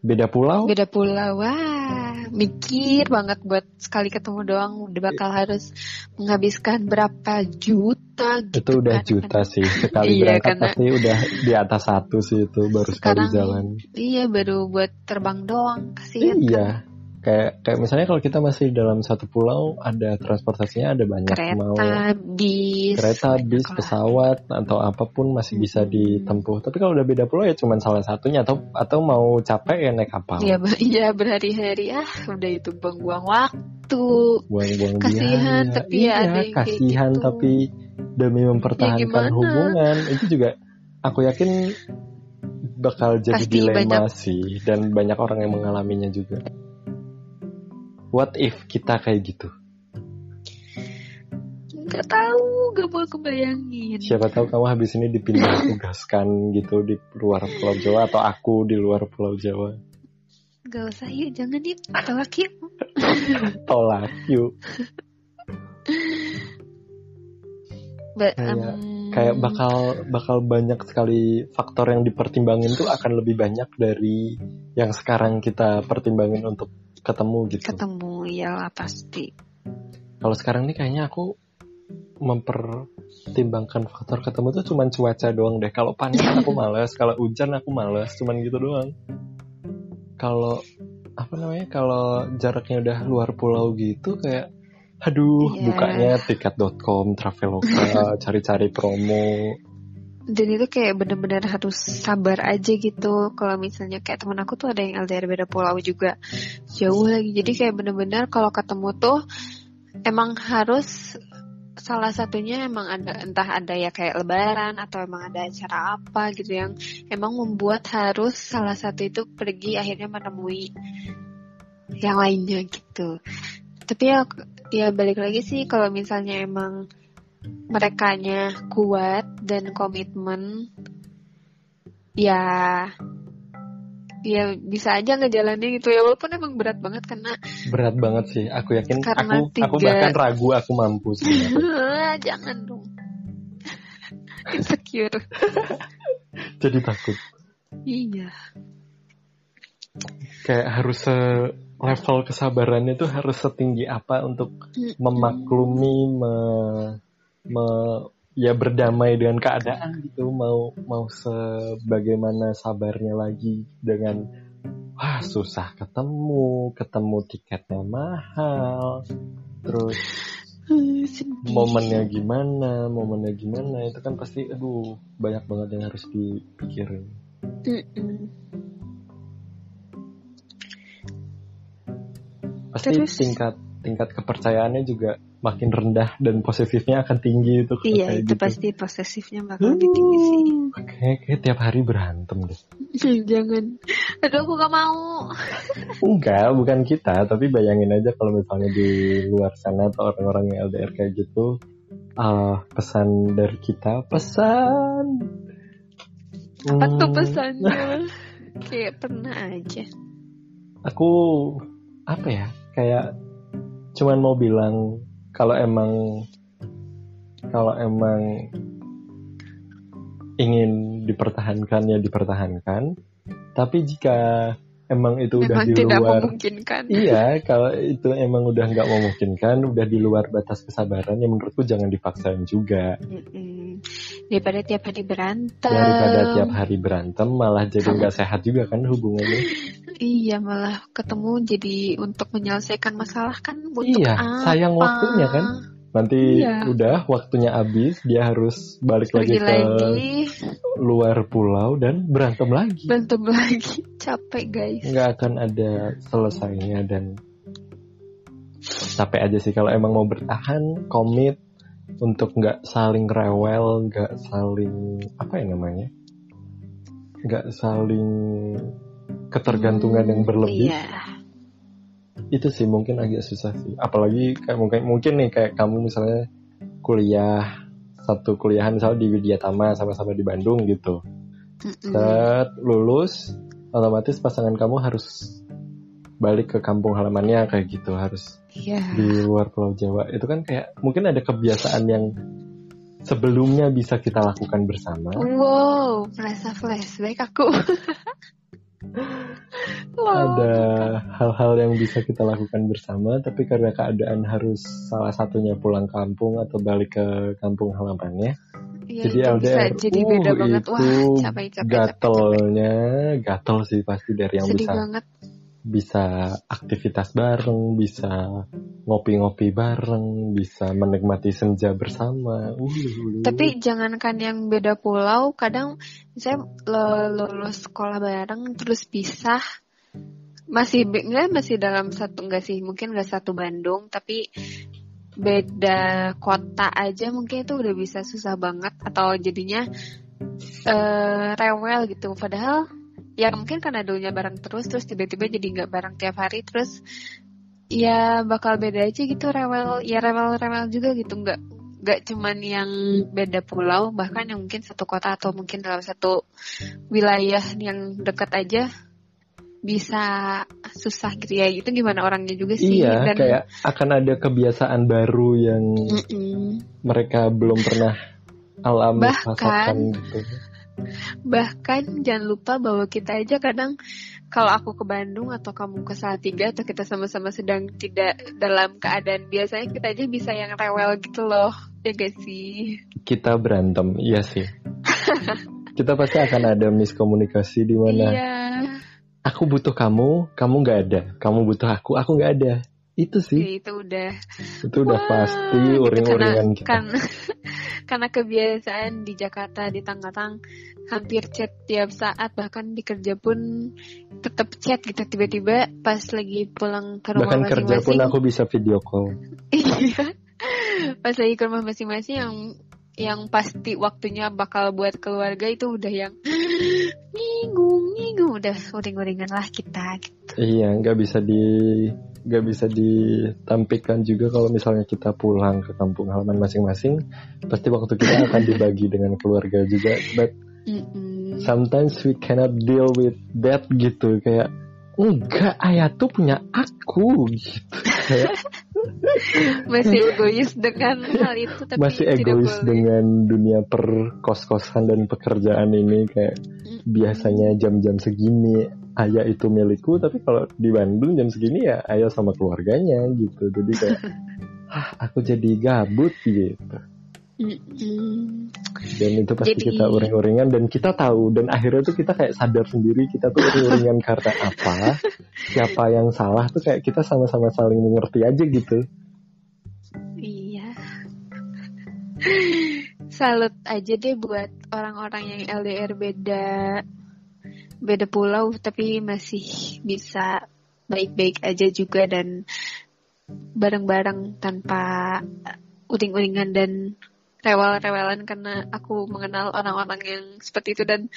beda pulau beda pulau wah mikir banget buat sekali ketemu doang udah bakal harus menghabiskan berapa juta gitu itu udah kan. juta sih sekali iya, berangkat karena pasti udah di atas satu sih itu baru sekali jalan iya baru buat terbang doang kasihan iya kan? Kayak kayak misalnya kalau kita masih dalam satu pulau ada transportasinya ada banyak. Kereta, mau bis kereta bis pesawat atau apa pun masih bisa ditempuh. Tapi kalau udah beda pulau ya cuma salah satunya atau atau mau capek ya naik kapal. Iya iya berhari-hari. Ah udah itu buang-buang waktu. Buang-buang kasihan biaya. tapi ya iya, ya ada kasihan gitu. tapi demi mempertahankan ya hubungan. Itu juga aku yakin bakal jadi Pasti dilema banyak. sih dan banyak orang yang mengalaminya juga What if kita kayak gitu? Gak tahu, gak mau kebayangin. Siapa tahu kamu habis ini dipindah *laughs* tugaskan gitu di luar Pulau Jawa atau aku di luar Pulau Jawa. Gak usah yuk, jangan yuk, tolak yuk. *laughs* tolak yuk. But, kayak, um... kayak bakal bakal banyak sekali faktor yang dipertimbangin tuh akan lebih banyak dari yang sekarang kita pertimbangin untuk ketemu gitu. Ketemu ya pasti. Kalau sekarang nih kayaknya aku mempertimbangkan faktor ketemu tuh cuma cuaca doang deh. Kalau panas *laughs* aku males, kalau hujan aku males, cuman gitu doang. Kalau apa namanya? Kalau jaraknya udah luar pulau gitu kayak aduh yeah. bukanya tiket.com, traveloka, *laughs* cari-cari promo dan itu kayak bener-bener harus sabar aja gitu. Kalau misalnya kayak temen aku tuh ada yang LDR beda pulau juga. Jauh lagi. Jadi kayak bener-bener kalau ketemu tuh emang harus salah satunya emang ada entah ada ya kayak lebaran atau emang ada acara apa gitu yang emang membuat harus salah satu itu pergi akhirnya menemui yang lainnya gitu. Tapi ya ya balik lagi sih kalau misalnya emang merekanya kuat dan komitmen ya ya bisa aja ngejalanin gitu ya walaupun emang berat banget karena berat banget sih aku yakin karena aku tiga... aku bahkan ragu aku mampu sih. *laughs* Jangan dong. *laughs* Insecure. *laughs* Jadi takut. Iya. Kayak harus se level kesabarannya tuh harus setinggi apa untuk memaklumi me me, ya berdamai dengan keadaan gitu. Mau mau sebagaimana sabarnya lagi dengan wah susah ketemu ketemu tiketnya mahal. Terus momennya gimana momennya gimana itu kan pasti aduh banyak banget yang harus dipikirin. Pasti terus. tingkat tingkat kepercayaannya juga makin rendah dan posesifnya akan tinggi itu. Iya itu gitu. pasti posesifnya bakal lebih tinggi sih. Oke, kayak tiap hari berantem deh. *laughs* Jangan, aduh aku gak mau. Enggak, bukan kita, tapi bayangin aja kalau misalnya di luar sana atau orang-orang yang LDR kayak gitu, uh, pesan dari kita, pesan. Apa hmm. tuh pesannya? *laughs* kayak pernah aja. Aku apa ya? Kayak cuman mau bilang kalau emang kalau emang ingin dipertahankan ya dipertahankan. Tapi jika emang itu udah di luar iya kalau itu emang udah nggak memungkinkan udah di luar batas kesabaran ya menurutku jangan dipaksain juga Mm-mm. daripada tiap hari berantem daripada tiap hari berantem malah jadi nggak sehat juga kan hubungannya Iya malah ketemu jadi untuk menyelesaikan masalah kan butuh iya, apa? sayang waktunya kan. Nanti Iya. udah waktunya habis, dia harus balik lagi Pergi ke lagi, luar pulau dan berantem lagi. berantem lagi. *laughs* Capek guys. Nggak akan ada selesainya dan capek aja sih kalau emang mau bertahan, komit untuk nggak saling rewel, nggak saling apa ya namanya, nggak saling ketergantungan yang berlebih. Iya. Itu sih mungkin agak susah sih. Apalagi kayak mungkin mungkin nih kayak kamu misalnya kuliah satu kuliahan misalnya di Widyatama sama-sama di Bandung gitu. Set lulus otomatis pasangan kamu harus balik ke kampung halamannya kayak gitu. Harus Iya. di luar Pulau Jawa. Itu kan kayak mungkin ada kebiasaan yang sebelumnya bisa kita lakukan bersama. Wow, merasa flashback aku. *laughs* Loh. ada hal-hal yang bisa kita lakukan bersama tapi karena keadaan harus salah satunya pulang kampung atau balik ke kampung halamannya Iya, jadi itu bisa LDR jadi uh, beda banget. Wah, itu capek, capek, gatelnya gatel sih pasti dari yang Sedih bisa banget. bisa aktivitas bareng bisa ngopi-ngopi bareng bisa menikmati senja bersama uh, uh. Tapi jangankan yang beda pulau, kadang saya lulus sekolah bareng terus pisah. Masih enggak masih dalam satu enggak sih, mungkin enggak satu Bandung, tapi beda kota aja mungkin itu udah bisa susah banget atau jadinya eh rewel gitu. Padahal ya mungkin karena dulunya bareng terus terus tiba-tiba jadi nggak bareng tiap hari terus ya bakal beda aja gitu rewel ya rewel-rewel juga gitu nggak nggak cuman yang beda pulau bahkan yang mungkin satu kota atau mungkin dalam satu wilayah yang dekat aja bisa susah gitu ya itu gimana orangnya juga sih iya dan kayak akan ada kebiasaan baru yang Mm-mm. mereka belum pernah alami Bahkan- gitu. bahkan jangan lupa bahwa kita aja kadang kalau aku ke Bandung atau kamu ke Salatiga atau kita sama-sama sedang tidak dalam keadaan biasanya kita aja bisa yang rewel gitu loh ya gak sih? Kita berantem iya sih. *laughs* Kita pasti akan ada miskomunikasi di mana iya aku butuh kamu kamu nggak ada. Kamu butuh aku aku nggak ada. Itu sih. Ya, itu udah. Itu udah Wah, pasti gitu, uring-uringan karena, kita. karena *laughs* karena kebiasaan di Jakarta di Tangerang hampir chat tiap saat bahkan di kerja pun tetap chat gitu. Tiba-tiba pas lagi pulang ke rumah bahkan kerja pun masing-masing. aku bisa video call. *laughs* Iya. Pas lagi ke rumah masing-masing yang yang pasti waktunya bakal buat keluarga itu udah yang *gasps* minggu minggu udah uring-uringan lah kita gitu. iya nggak bisa di nggak bisa ditampilkan juga kalau misalnya kita pulang ke kampung halaman masing-masing pasti waktu kita *laughs* akan dibagi dengan keluarga juga. But sometimes we cannot deal with that gitu. Kayak enggak ayah tuh punya aku gitu. *laughs* Kayak masih egois dengan hal itu tapi masih tidak egois boleh. dengan dunia per kos-kosan dan pekerjaan ini kayak Mm-mm. biasanya jam-jam segini ayah itu milikku tapi kalau di Bandung jam segini ya ayah sama keluarganya gitu jadi kayak *laughs* ah aku jadi gabut gitu Mm-mm. dan itu pasti Jadi- kita uring-uringan dan kita tahu dan akhirnya tuh kita kayak sadar sendiri kita tuh uring-uringan *laughs* karena apa siapa yang salah tuh kayak kita sama-sama saling mengerti aja gitu Iya. Salut aja deh buat orang-orang yang LDR beda beda pulau tapi masih bisa baik-baik aja juga dan bareng-bareng tanpa uring-uringan dan rewel-rewelan karena aku mengenal orang-orang yang seperti itu dan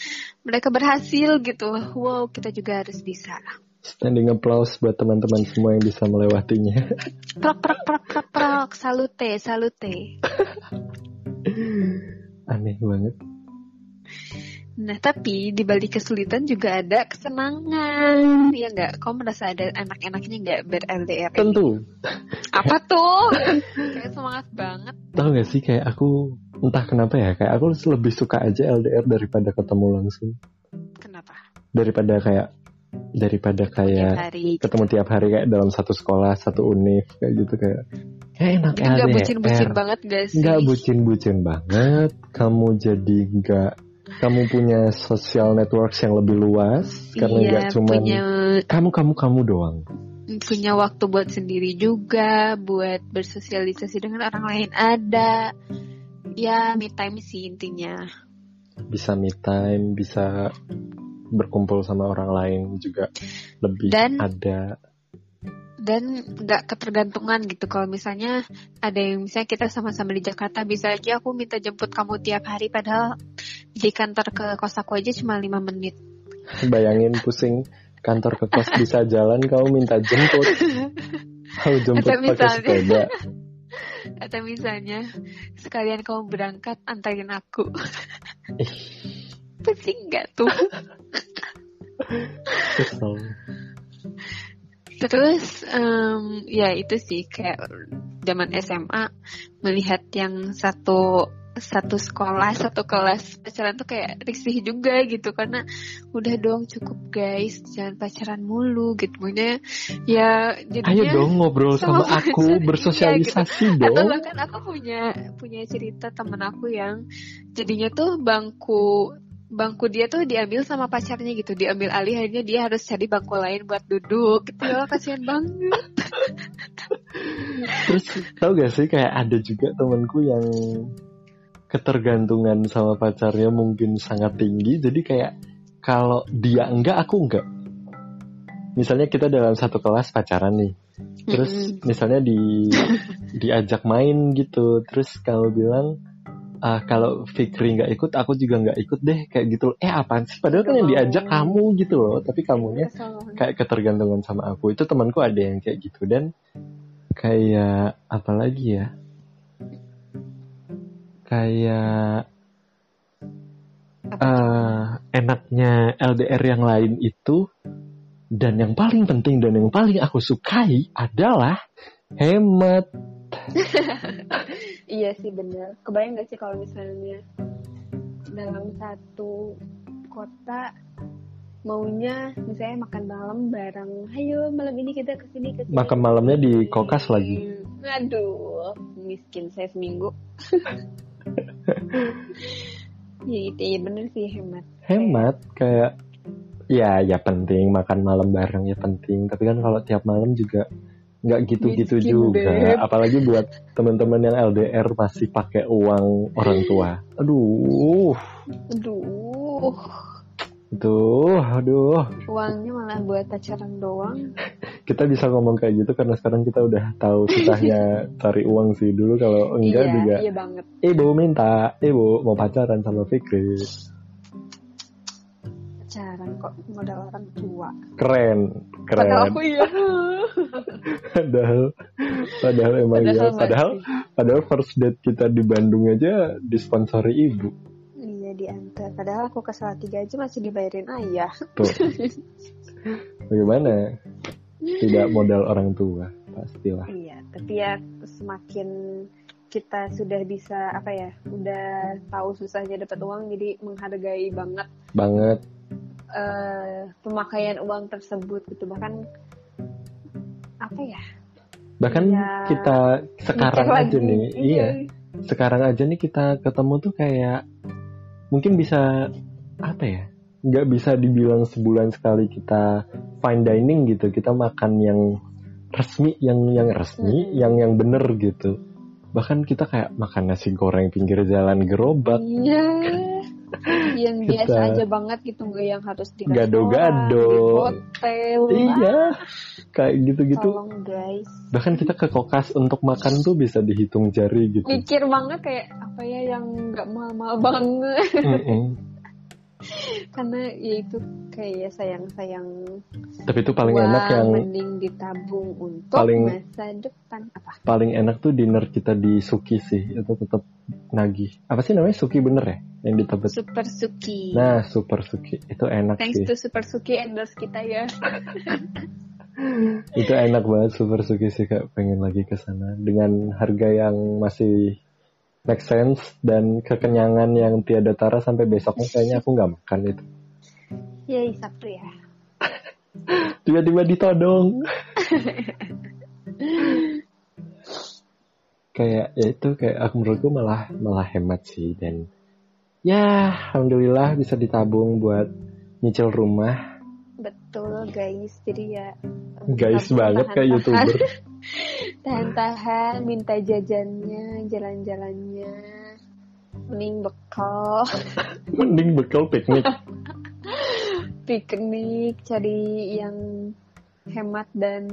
mereka berhasil gitu. Wow, kita juga harus bisa. standing applause buat teman-teman semua yang bisa melewatinya *laughs* Prok prok prok prok prok, salute, salute. aneh banget Nah, tapi di balik kesulitan juga ada kesenangan. Ya nggak? Kau merasa ada enak-enaknya nggak ber-LDR? ini? tentu Apa tuh? Kayak semangat banget. tahu gak sih kayak aku entah kenapa ya kayak aku lebih suka aja LDR daripada ketemu langsung Kenapa? daripada kayak daripada Tiap kayak hari. ketemu tiap hari kayak dalam satu sekolah satu univ kayak gitu kayak kayak enak Itu nggak LDR bucin-bucin banget gak sih? nggak bucin-bucin banget kamu jadi nggak kamu punya social networks yang lebih luas karena iya, nggak cuman punya kamu kamu kamu doang punya waktu buat sendiri juga, buat bersosialisasi dengan orang lain ada. Ya, me time sih intinya. Bisa me time, bisa berkumpul sama orang lain juga lebih Dan- ada. Dan nggak ketergantungan gitu. Kalau misalnya ada yang misalnya kita sama-sama di Jakarta, bisa aja aku minta jemput kamu tiap hari, padahal di kantor ke kos aku aja cuma lima menit. *laughs* Bayangin pusing kantor ke kos bisa jalan, kamu minta jemput. *laughs* Kamu jemput Atau pakai misalnya- sepeda. *laughs* Atau misalnya sekalian kamu berangkat antarin aku. Pusing nggak tuh? Kesel. Terus em, ya itu sih kayak zaman SMA melihat yang satu satu sekolah satu kelas pacaran tuh kayak risih juga gitu. Karena udah dong cukup guys jangan pacaran mulu gitu. Maksudnya ya Ayo jadinya dong ngobrol sama, sama aku, pacar, iya, bersosialisasi atau dong. bahkan aku punya punya cerita temen aku yang jadinya tuh bangku bangku dia tuh diambil sama pacarnya gitu diambil alih akhirnya dia harus cari bangku lain buat duduk gitu ya *laughs* kasihan banget Terus tau gak sih kayak ada juga temanku yang ketergantungan sama pacarnya mungkin sangat tinggi. Jadi kayak kalau dia enggak, aku enggak. Misalnya kita dalam satu kelas pacaran nih. Terus misalnya di *laughs* diajak main gitu. Terus kalau bilang ah kalau Fikri nggak ikut, aku juga nggak ikut deh kayak gitu. Eh apaan sih? Padahal kan yang diajak kamu gitu loh. Tapi kamunya kayak ketergantungan sama aku. Itu temanku ada yang kayak gitu. Dan kayak apa lagi ya? Kayak eh, enaknya LDR yang lain itu dan yang paling penting dan yang paling aku sukai adalah hemat *laughs* Iya sih bener. Kebayang gak sih kalau misalnya dalam satu kota maunya misalnya makan malam bareng. Ayo malam ini kita ke sini ke sini. makan malamnya di kokas lagi Aduh, miskin saya seminggu. *laughs* ya gitu ya bener sih hemat. hemat kayak ya ya penting makan malam bareng ya penting tapi kan kalau tiap malam juga nggak gitu-gitu Miskin, juga Beb. apalagi buat teman-teman yang LDR masih pakai uang orang tua aduh Aduh, Aduh, aduh. uangnya malah buat pacaran doang. *laughs* Kita bisa ngomong kayak gitu karena sekarang kita udah tahu susahnya *laughs* cari uang sih dulu kalau enggak iya, juga. iya banget. Ibu minta, ibu mau pacaran sama Fikri. Pacaran kok modal orang tua. Keren, Padahal keren. aku iya. Padahal, padahal emang Padahal iya. masih. Padahal, padahal first date kita di Bandung aja disponsori ibu. Iya diantar. Padahal aku ke Salatiga aja masih dibayarin ayah. Tuh. Bagaimana? Tidak modal orang tua, pastilah. Iya, tapi ya semakin kita sudah bisa apa ya, udah tahu susahnya dapat uang, jadi menghargai banget Banget. Eh, pemakaian uang tersebut gitu. Bahkan apa ya? Bahkan Iya. kita sekarang aja lagi. nih, iya. sekarang aja nih kita ketemu tuh kayak mungkin bisa apa ya nggak bisa dibilang sebulan sekali kita fine dining gitu kita makan yang resmi yang yang resmi Mm-mm. yang yang bener gitu bahkan kita kayak makan nasi goreng pinggir jalan gerobak Iya. Yang Kita- biasa aja banget gitu nggak yang harus di Gado-gado. di hotel. Iya kayak gitu-gitu. Tolong guys. Bahkan kita ke kokas untuk makan tuh bisa dihitung jari gitu. Mikir banget kayak apa ya yang nggak mahal-mahal banget. Mm-mm. Karena ya itu kayak sayang-sayang tapi itu paling uang enak yang mending ditabung untuk paling- masa depan. Apa? paling enak tuh dinner kita di Suki sih. Itu tetap nagih. Apa sih namanya? Suki bener ya? Yang di Tebet Super Suki. Nah super Suki. Itu enak thanks sih. to Super Suki endorse kita ya. *laughs* Itu enak banget super Suki sih kak. Pengen lagi ke sana. Dengan harga yang masih make sense dan kekenyangan yang tiada tara sampai besoknya kayaknya aku nggak makan itu. Yay Sabtu ya. *laughs* Tiba-tiba ditodong. *laughs* Kayak ya itu kayak aku menurutku malah malah hemat sih dan ya alhamdulillah bisa ditabung buat nyicil rumah. Betul guys. Jadi ya guys banget kayak youtuber *laughs* tahan-tahan minta jajannya jalan-jalannya. Mending bekal. *laughs* Mending bekal piknik. *laughs* Piknik cari yang hemat dan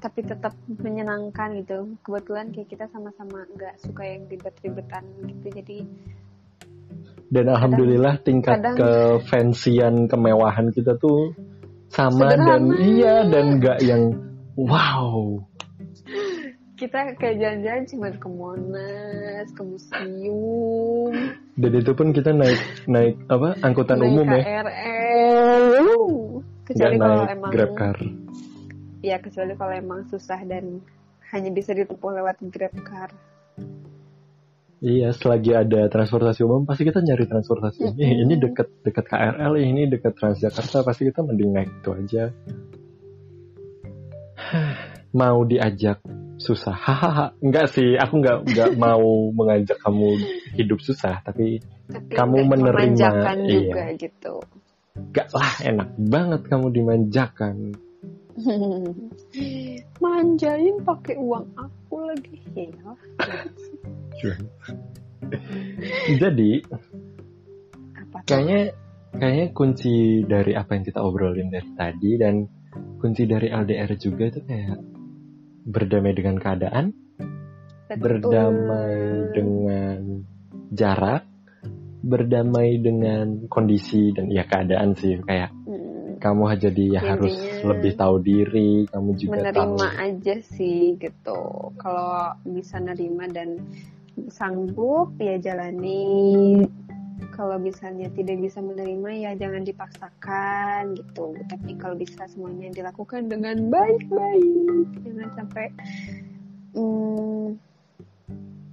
tapi tetap menyenangkan gitu. Kebetulan kayak kita sama-sama nggak suka yang ribet-ribetan gitu jadi dan alhamdulillah tingkat kadang- kefansian kemewahan kita tuh sama dan iya dan nggak yang wow. Kita kayak jalan-jalan cuma ke Monas ke museum. Dan itu pun kita naik naik apa angkutan naik umum ya? KRL kecuali kalau naik emang grab car. Ya kecuali kalau emang susah dan hanya bisa ditempuh lewat grab car. Iya selagi ada transportasi umum pasti kita nyari transportasi. Ini Mm-mm. ini deket deket KRL ini deket Transjakarta pasti kita mending naik itu aja *sighs* mau diajak susah. Hahaha. Enggak sih aku nggak nggak *laughs* mau mengajak kamu hidup susah tapi tapi Kamu menerima, iya. juga gitu. Gak lah enak banget kamu dimanjakan. *laughs* Manjain pakai uang aku lagi. Ya Jadi apa kayaknya kayaknya kunci dari apa yang kita obrolin dari tadi dan kunci dari LDR juga itu kayak berdamai dengan keadaan, Betul. berdamai dengan jarak, berdamai dengan kondisi dan ya keadaan sih. Kayak Hmm, kamu jadi ya harus lebih tahu diri, kamu juga tahu. menerima aja sih gitu. Kalau bisa nerima dan sanggup ya jalani kalau misalnya tidak bisa menerima ya jangan dipaksakan gitu. Tapi kalau bisa semuanya dilakukan dengan baik-baik jangan sampai hmm,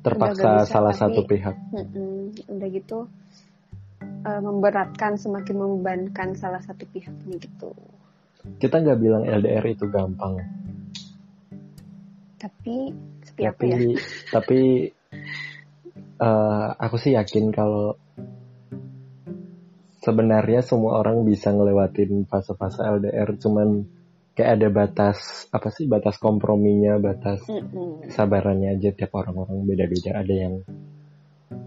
terpaksa bisa, salah tapi- satu pihak. mm-mm, udah gitu eh, memberatkan semakin membebankan salah satu pihaknya gitu. Kita nggak bilang LDR itu gampang, tapi tapi ya? tapi *laughs* eh, aku sih yakin kalau sebenarnya semua orang bisa ngelewatin fase-fase LDR cuman kayak ada batas apa sih batas komprominya batas Mm-mm. kesabarannya aja tiap orang-orang beda-beda. Ada yang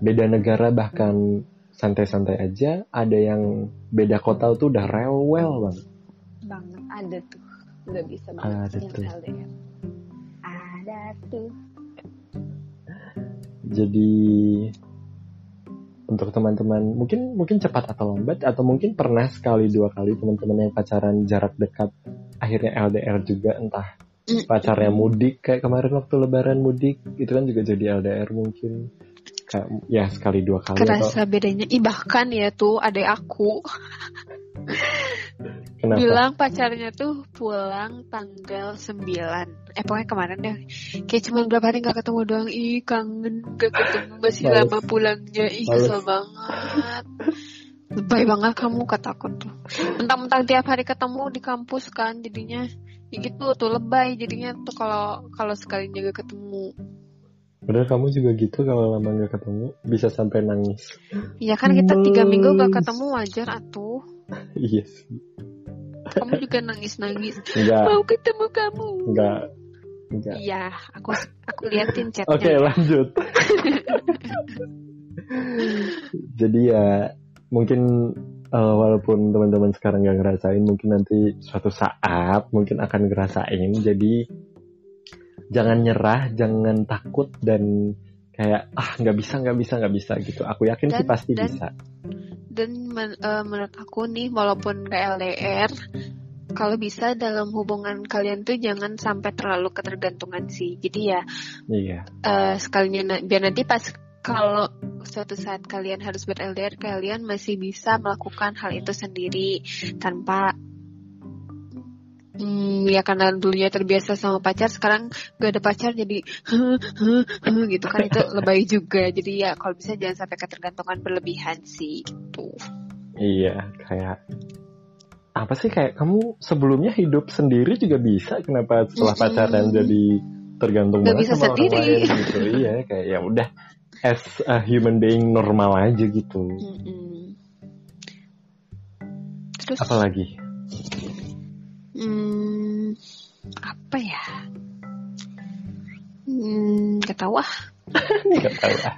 beda negara bahkan santai-santai aja. Ada yang beda kota tuh udah rewel banget. Banget. Ada tuh. Nggak bisa Ada banget yang tuh. LDR ada tuh. Jadi untuk teman-teman. Mungkin mungkin cepat atau lambat atau mungkin pernah sekali dua kali teman-teman yang pacaran jarak dekat akhirnya LDR juga entah pacarnya mudik kayak kemarin waktu lebaran mudik itu kan juga jadi LDR mungkin. Kayak ya sekali dua kali atau kerasa bedanya. Ih bahkan ya tuh adek aku *laughs* kenapa? Bilang pacarnya tuh pulang tanggal 9 eh pokoknya kemarin deh. Kayak cuma berapa hari nggak ketemu doang. Ih kangen. Gak ketemu. Masih Males. lama pulangnya. Ih kesel banget. Lebay banget kamu kataku tuh. Mentang-mentang tiap hari ketemu di kampus kan jadinya. Ya gitu tuh lebay jadinya tuh kalau kalau sekali jaga ketemu. Padahal kamu juga gitu kalau lama nggak ketemu bisa sampai nangis. ya kan kita tiga minggu gak ketemu wajar atuh. *laughs* Iya sih. Kamu juga nangis-nangis Enggak, mau ketemu kamu enggak, enggak. Iya, aku aku liatin chatnya. Oke lanjut. Jadi ya mungkin eh, walaupun teman-teman sekarang nggak ngerasain, mungkin nanti suatu saat mungkin akan ngerasain. Jadi jangan nyerah, jangan takut dan kayak ah nggak bisa nggak bisa nggak bisa gitu. Aku yakin sih Dan- pasti dan- bisa. Dan men- eh, menurut aku nih, walaupun gak LDR, kalau bisa dalam hubungan kalian tuh jangan sampai terlalu ketergantungan sih. Jadi ya Iya. eh, sekalinya na- biar nanti pas kalau suatu saat kalian harus ber LDR, kalian masih bisa melakukan hal itu sendiri tanpa Hmm, ya karena dulunya terbiasa sama pacar, sekarang gak ada pacar jadi gitu kan itu lebay juga. Jadi ya kalau bisa jangan sampai ketergantungan berlebihan sih gitu. Iya, kayak apa sih kayak kamu sebelumnya hidup sendiri juga bisa, kenapa setelah pacaran jadi tergantung Nggak banget bisa sama sendiri. orang lain gitu? Iya, kayak ya udah as a human being normal aja gitu. Mm-mm. Terus Apalagi Hmm, apa ya? Hmm, gak tahu ah. *laughs* Gak tahu lah.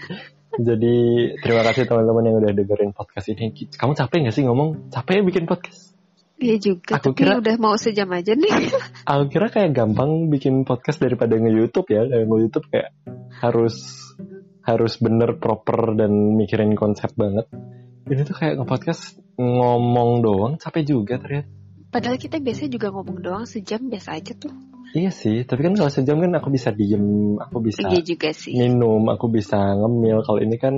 Jadi terima kasih teman-teman yang udah dengerin podcast ini. Kamu capek gak sih ngomong? Capek ya bikin podcast? Iya juga, Aku tapi kira- udah mau sejam aja nih. *laughs* Aku kira kayak gampang bikin podcast daripada nge-youtube ya. Kayak nge-youtube kayak harus harus bener proper dan mikirin konsep banget. Ini tuh kayak nge-podcast ngomong doang capek juga ternyata. Padahal kita biasanya juga ngomong doang sejam biasa aja tuh. Iya sih, tapi kan kalau sejam kan aku bisa diem, aku bisa Iya juga sih. minum, aku bisa ngemil. Kalau ini kan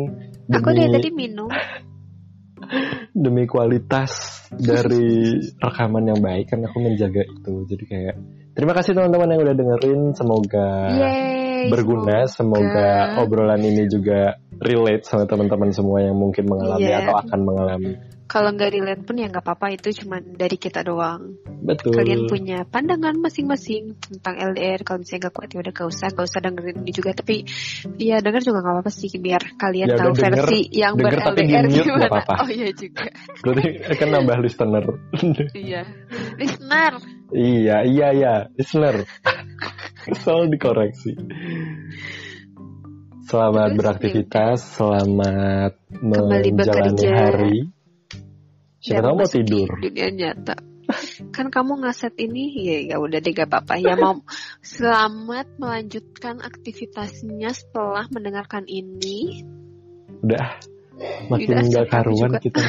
Aku demi, dari tadi minum. *laughs* demi kualitas dari *laughs* rekaman yang baik kan aku menjaga itu. Jadi kayak terima kasih teman-teman yang udah dengerin. Semoga Yeay. berguna. Semoga semoga. obrolan ini juga relate sama teman-teman semua yang mungkin mengalami Iya. atau akan mengalami. Kalau nggak relate pun ya nggak apa-apa itu cuman dari kita doang. Betul. Kalian punya pandangan masing-masing tentang LDR. Kalau misalnya nggak kuat ya udah gak usah, gak usah dengerin ini juga. Tapi ya denger juga nggak apa-apa sih biar kalian Ya tahu denger, versi yang denger di-mute nggak gimana. apa-apa. Oh iya juga. Berarti akan nambah listener. iya. Listener. iya, iya, iya, listener. Selalu dikoreksi. Selamat Terus, beraktivitas, selamat Kembali menjalani bekerja. hari. Siapa tahu mau tidur. Dunia nyata. Kan kamu ngaset ini ya ya udah deh gak apa-apa ya mau selamat melanjutkan aktivitasnya setelah mendengarkan ini. Udah, makin Udah, nggak capek karuan kita.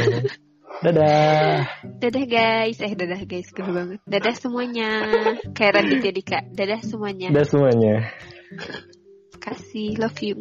Dadah. Dadah guys, eh dadah guys, keren banget. Dadah semuanya. Kayak Raditya *laughs* Dika. Dadah semuanya. Dadah semuanya. Kasih, love you.